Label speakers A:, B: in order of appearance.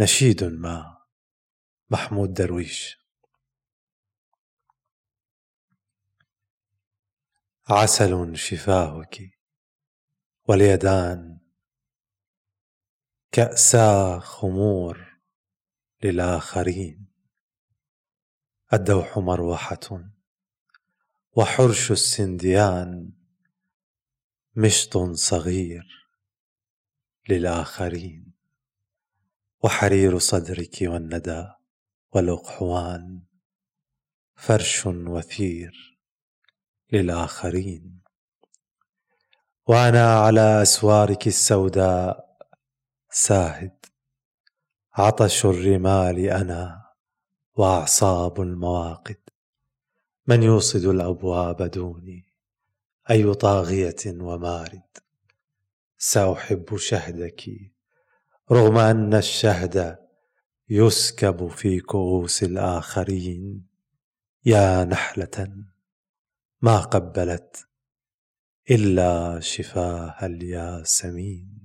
A: نشيد ما محمود درويش. عسل شفاهك واليدان كأسا خمور للآخرين. الدوح مروحة وحرش السنديان مشط صغير للآخرين. وحرير صدرك والندى والأقحوان فرش وثير للآخرين. وأنا على أسوارك السوداء ساهد عطش الرمال أنا وأعصاب المواقد. من يوصد الأبواب دوني؟ أي طاغية ومارد؟ سأحب شهدك رغم أن الشهد يسكب في كؤوس الآخرين. يا نحلة ما قبلت إلا شفاه الياسمين.